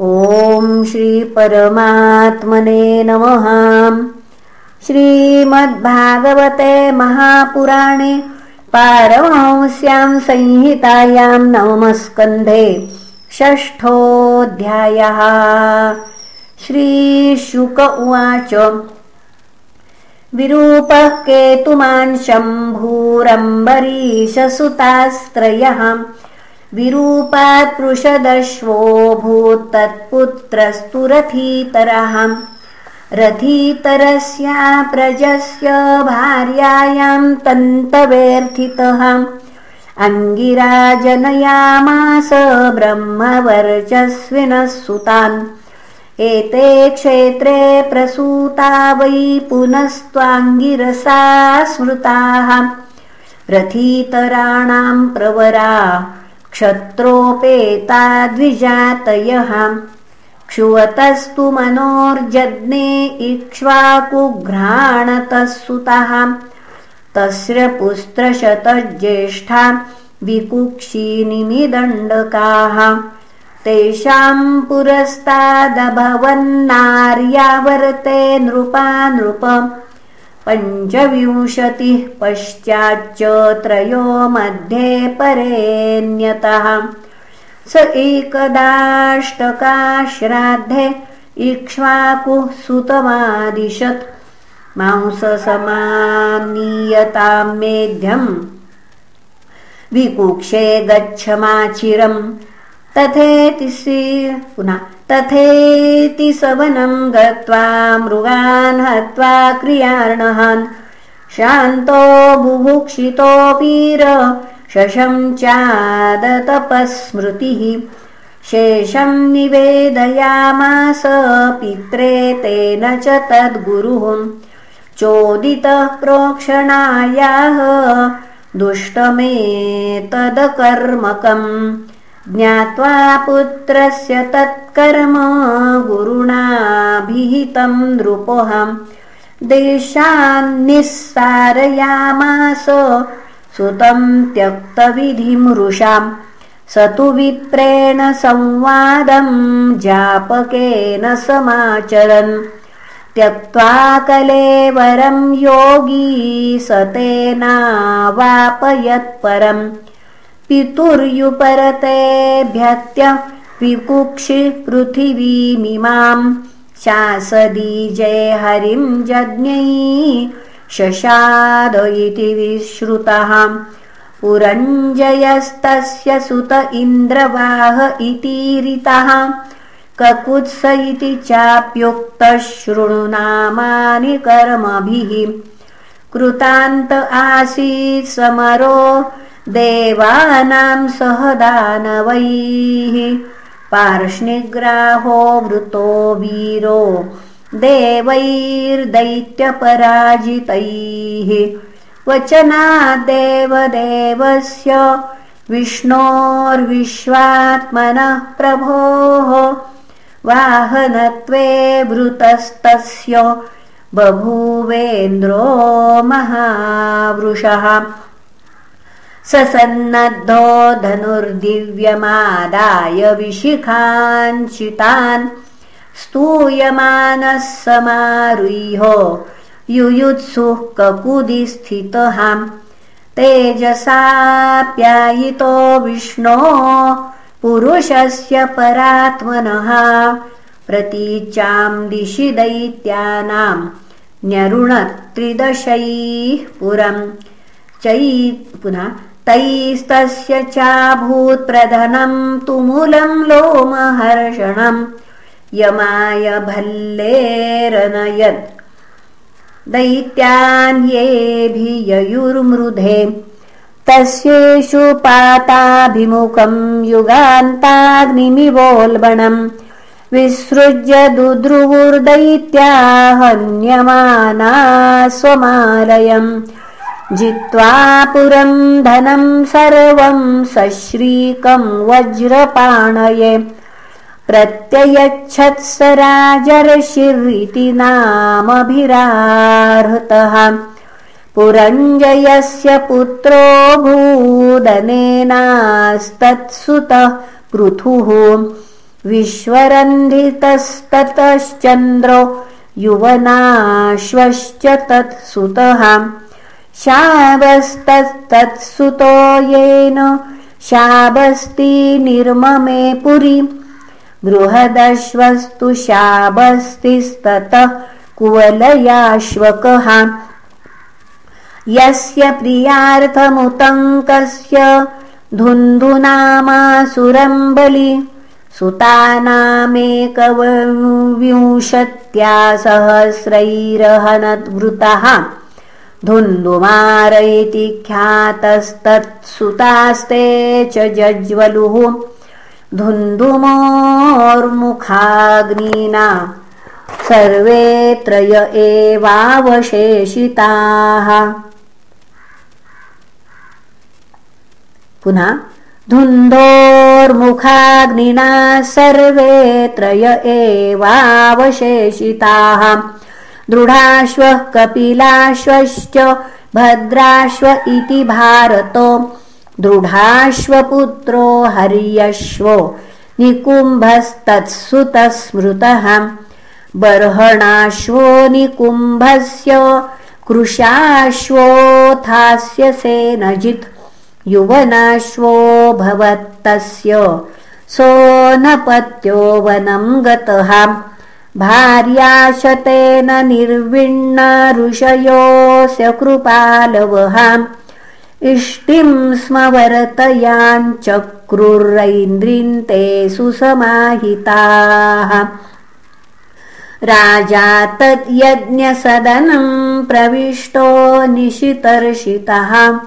ॐ श्रीपरमात्मने नमः। श्रीमद्भागवते महापुराणे पारमहंस्यां संहितायां नवमस्कन्धे षष्ठोऽध्यायः। श्रीशुक उवाच विरूपः केतुमान् शम्भूरम्बरीशसुतास्त्रयः विरूपात्पृषदश्वो भूत्तत्पुत्रस्तु रथीतरः रथीतरस्या प्रजस्य भार्यायां तन्तवेऽर्थितः अङ्गिराजनयामास ब्रह्मवर्चस्विनः सुतान् एते क्षेत्रे प्रसूता वै पुनस्त्वाङ्गिरसा स्मृताः। रथीतराणां प्रवरा क्षत्रोपेता द्विजातयः क्षुवतस्तु मनोर्जज्ञे इक्ष्वाकुघ्राणतः सुतः तस्य पुस्त्रशतज्येष्ठा विकुक्षीनिमिदण्डकाः तेषाम् पुरस्तादभवन्नार्यावर्ते नृपा नृप पञ्चविंशतिः पश्चाच्च त्रयो मध्ये परेण्यतः। स एकदाष्टकाश्राद्धे इक्ष्वाकुः सुतमादिशत् मांससमानीयतां मेध्यम्। विकुक्षे गच्छमाचिरम्। तथेति पुनः तथेति सवनं गत्वा मृगान् हत्वा क्रियार्णहान्। शान्तो बुभुक्षितोऽपीर शशं चादतपस्मृतिः। शेषं निवेदयामास पित्रे तेन च तद्गुरुः। चोदितः प्रोक्षणायाः दुष्टमेतदकर्मकम् ज्ञात्वा पुत्रस्य तत्कर्म गुरुणाभिहितं नृपोऽहम् देशान्निस्सारयामास सुतं त्यक्तविधिमृषाम् स तु विप्रेण संवादं जापकेन समाचरन्। त्यक्त्वा कलेवरं योगी स तेनावापयत्परम् पितुर्युपरतेभ्यत्य विकुक्षि पृथिवीमिमाम् शासदीजे हरिं जज्ञै शशाद इति विश्रुतः। पुरञ्जयस्तस्य सुत इन्द्रवाह इतीरितः। ककुत्स इति चाप्युक्तः शृणुनामानि कर्मभिः। कृतान्त आसीत् समरो देवानां सह दानवैः पार्ष्णिग्राहो वृतो वीरो देवैर्दैत्यपराजितैः। वचनादेवदेवस्य विष्णोर्विश्वात्मनः प्रभोः। वाहनत्वे वृतस्तस्य बभूवेन्द्रो महावृषः सन्नद्धो धनुर्दिव्यमादाय विशिखाञ्चितान् स्तूयमानः समारुह्यो युयुत्सुः ककुदि स्थितः तेजसाप्यायितो विष्णो पुरुषस्य परात्मनः प्रतीचां दिशि दैत्यानाम् न्यरुणत्रिदशैः पुरम् चै पुनः तैस्तस्य चाभूत्प्रधनं तुमुलं लोमहर्षणम् यमाय भल्लेरनयत् दैत्यान्येभिययुर्मृधे तस्येषु पाताभिमुखं युगान्ताग्निमिवोल्बणम्। विसृज्य दुद्रुवुर्दैत्या हन्यमाना स्वमालयम् जित्वा पुरं धनं सर्वं सश्रीकं वज्रपाणये। प्रत्ययच्छत्स राजर्षिरिति नामभिराहृतः। पुरञ्जयस्य पुत्रो भूदनेनास्तत्सुतः पृथुः। विश्वरन्धितस्ततश्चन्द्रो युवनाश्वश्च तत्सुतः शाबस्तत्तत्सुतो येन शाबस्ति निर्ममे पुरी। बृहदश्वस्तु शाबस्तिस्ततः कुवलयाश्वकः। यस्य प्रियार्थमुतङ्कस्य धुन्धुनामासुरम्बलि सुतानामेकविंशत्या सहस्रैरहनद्वृतः धुन्धुमार इति ख्यातस्तत्सुतास्ते च जज्वलुः। धुन्धुमोर्मुखाग्निना सर्वे त्रय एवावशेषिताः। पुनः धुन्धोर्मुखाग्निना सर्वे त्रय एवावशेषिताः दृढाश्वः कपिलाश्वश्च भद्राश्व इति भारतो। दृढाश्वपुत्रो हर्यश्वो निकुम्भस्तत्सुतः स्मृतः बर्हणाश्वो निकुम्भस्य कृशाश्वोऽथास्य सेनजित्। युवनाश्वो भवत्तस्य सोऽनपत्यो वनम् गतः भार्याशतेन निर्विण्ण ऋषयोऽस्य कृपालवहाम् इष्टिम् स्म वरतयाञ्चक्रुरैन्द्रिन्ते सुसमाहिताः। राजा तद्यज्ञसदनम् प्रविष्टो निशितर्षितः।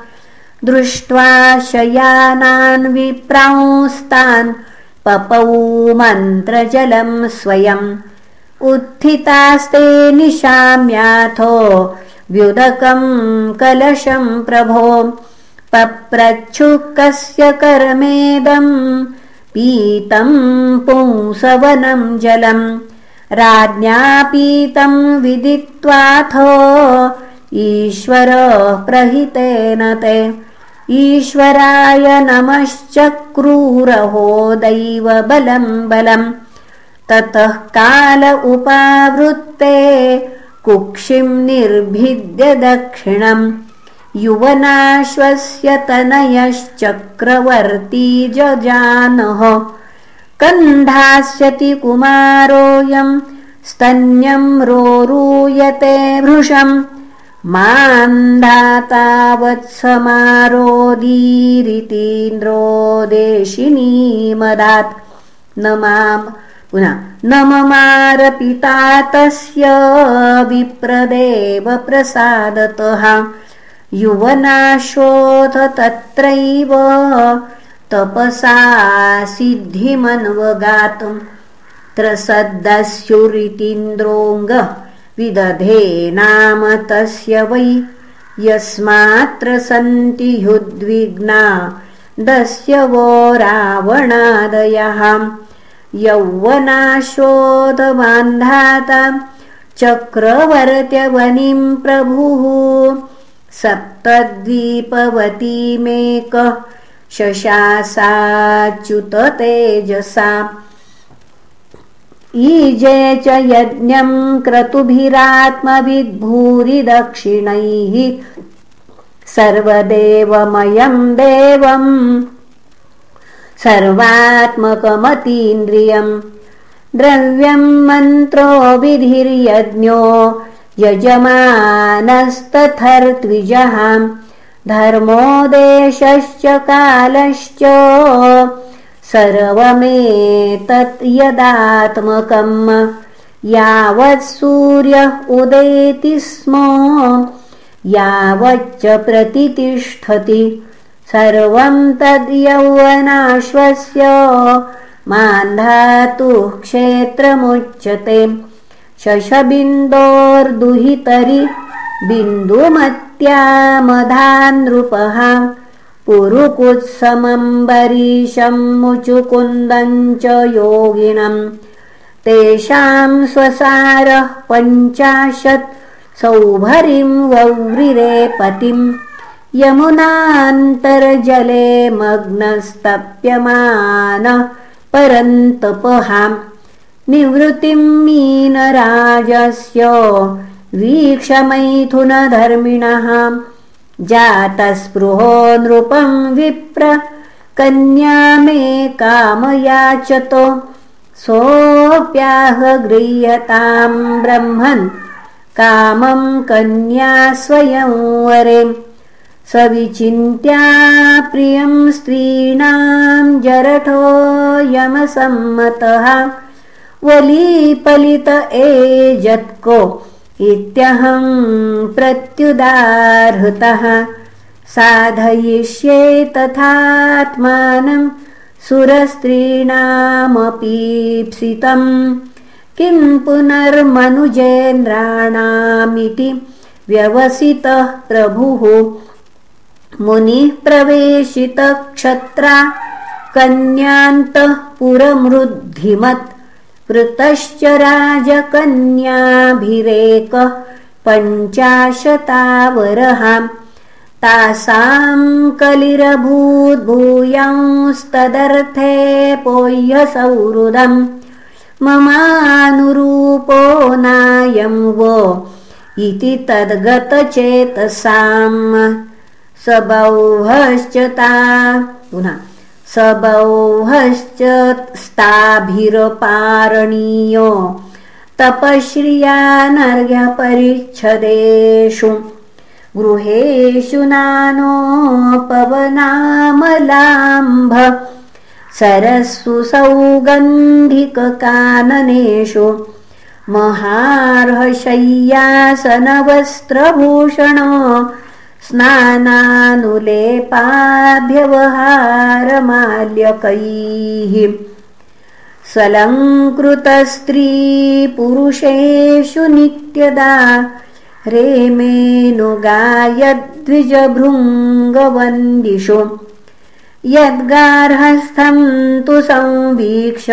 दृष्ट्वा शयानान् विप्रांस्तान् पपौ मन्त्रजलम् स्वयम् उत्थितास्ते निशाम्याथो व्युदकम् कलशम् प्रभो पप्रच्छुकस्य करमेदम् पीतम् पुंसवनम् जलम् राज्ञापीतम् विदित्वाथो ईश्वरः प्रहितेन ते। ईश्वराय नमश्चक्रूरहो दैव बलम् बलम् ततः काल उपावृत्ते कुक्षिम् निर्भिद्य दक्षिणम्। युवनाश्वस्य तनयश्चक्रवर्ती जजानः। कन्धास्यति कुमारोऽयम् स्तन्यम् रोरूयते भृशम्। मान्धातावत्समारोदीरितीन्द्रो देशिनीमदात्। न माम् पुनः न ममारपिता तस्य विप्रदेव प्रसादतः। युवनाशोऽथ तत्रैव तपसा सिद्धिमन्वगातुम् त्रसद्दस्युरितीन्द्रोऽङ्ग विदधे नाम तस्य वै। यस्मात्र सन्ति ह्युद्विग्ना दस्य वो रावणादयः यौवनाशोधबान्धाता चक्रवर्त्यवनिम् प्रभुः सप्तद्वीपवतीमेकः शशासाच्युत तेजसा ईजे च यज्ञम् क्रतुभिरात्मविद्भूरि दक्षिणैः सर्वदेवमयम् देवम् सर्वात्मकमतीन्द्रियम्। द्रव्यम् मन्त्रो विधिर्यज्ञो यजमानस्तथर्त्विजः धर्मो देशश्च कालश्च सर्वमेतत् यदात्मकम्। यावत् सूर्यः उदेति स्म यावच्च प्रतितिष्ठति सर्वम् तद्यौवनाश्वस्य मान्धातुः क्षेत्रमुच्यते। शशबिन्दोर्दुहितरि बिन्दुमत्यामधानृपः। पुरुकुत्समम्बरीशम् मुचुकुन्दम् च योगिनम्। तेषाम् स्वसारः पञ्चाशत् सौभरिम् वव्रिरे पतिम् यमुनान्तर्जले मग्नस्तप्यमानः परन्तपहाम् निवृत्तिं मीनराजस्य वीक्षमैथुनधर्मिणः जातस्पृहो नृपं विप्र कन्या मे कामयाचत सोऽप्याह गृह्यतां ब्रह्मन् कामं कन्या स्वयंवरे स विचिन्त्या प्रियं स्त्रीणां जरठो यमसम्मतः। वलीपलित एजत्को इत्यहं प्रत्युदाहृतः। साधयिष्ये तथात्मानं सुरस्त्रीणामपीप्सितम् किं पुनर्मनुजेन्द्राणामिति व्यवसितः प्रभुः मुनिः प्रवेशितक्षत्रा कन्यान्तः पुरमृद्धिमत् कृतश्च राजकन्याभिरेकः पञ्चाशतावरः तासां कलिरभूद्भूयांस्तदर्थे पोह्यसौहृदम् ममानुरूपो नायं वो इति तद्गतचेतसाम् सबौहश्च ता पुनः। सबौहश्च स्ताभिरपारणीयो तपश्रियानर्घ्यपरिच्छदेषु गृहेषु नानोपवनामलाम्भ। सरस्सु सौगन्धिककाननेषु। महार्हशय्यासनवस्त्रभूषण स्नानानुलेपाभ्यवहारमाल्यकैः सलङ्कृतस्त्रीपुरुषेषु नित्यदा रेमेनुगायद्विजभृङ्गवन्दिषु। यद्गार्हस्थं तु संवीक्ष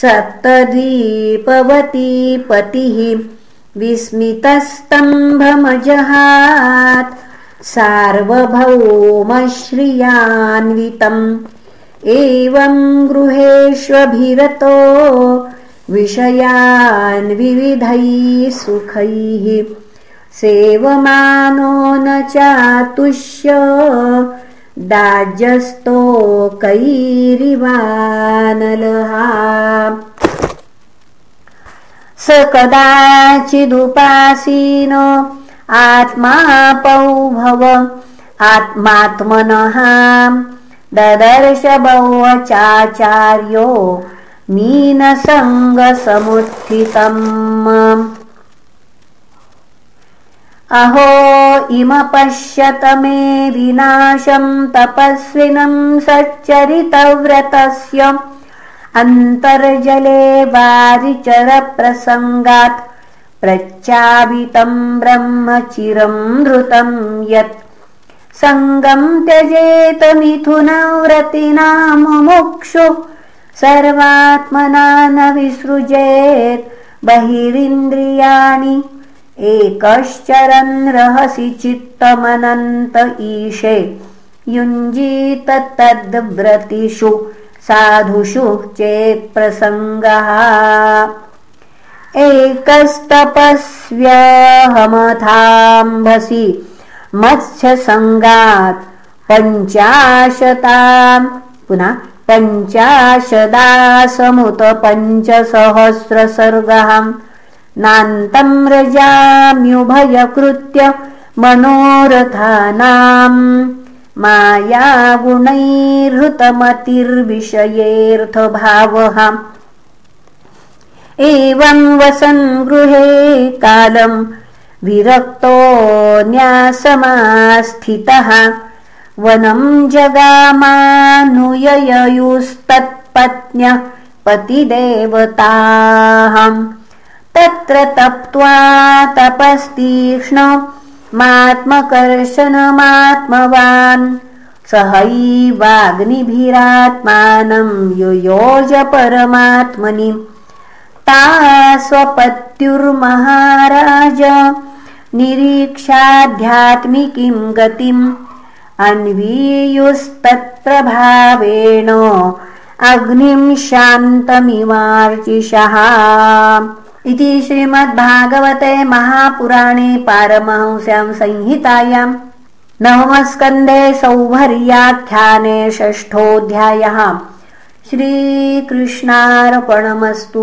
सप्तद्वीपवती पतिः विस्मितस्तम्भमजहात् सार्वभौमश्रियान्वितम्। एवं गृहेष्वभिरतो विषयान् विविधैः सुखैः। सेवमानो न चातुष्य दाज्यस्तो कैरिवानलहा स कदाचिदुपासीन आत्मापौ भव आत्मात्मनः। ददर्श चाचार्यो मीनसङ्गसमुत्थितम्। अहो इमपश्यत मे विनाशं तपस्विनं सच्चरितव्रतस्य। अन्तर्जले वारिचरप्रसङ्गात् प्रच्चावितं ब्रह्मचिरं धृतं यत् सङ्गं त्यजेत मिथुनव्रतिनामुमुक्षु। सर्वात्मना न विसृजेत् बहिरिन्द्रियाणि। एकश्चरन् रहसि चित्तमनन्त ईशे। युञ्जीत तद्व्रतिषु साधुषु चेत्प्रसङ्गः एकस्तपस्व्यहमथाम्भसि मत्स्यसङ्गात् पञ्चाशताम् पुनः पञ्चाशदासमुत पञ्चसहस्रसर्गः नान्तं रजाम्युभयकृत्य मनोरथानाम् मायागुणैर्हृतमतिर्विषयेऽर्थभावः एवं वसन् गृहे कालम् विरक्तो न्यासमास्थितः। वनं जगामानुययुस्तत्पत्न्यः पतिदेवताहम् तत्र तप्त्वा तपस्तीक्ष्ण मात्मकर्शनमात्मवान् सहैवाग्निभिरात्मानं युयोज परमात्मनि ता स्वपत्युर्महाराज निरीक्षाध्यात्मिकीं गतिम् अन्वीयुस्तत्प्रभावेण अग्निं शान्तमिवार्चिषः इति श्रीमद्भागवते महापुराणे पारमहंस्यां संहितायां नवमस्कन्धे सौभर्याख्याने षष्ठोऽध्यायः। श्रीकृष्णार्पणमस्तु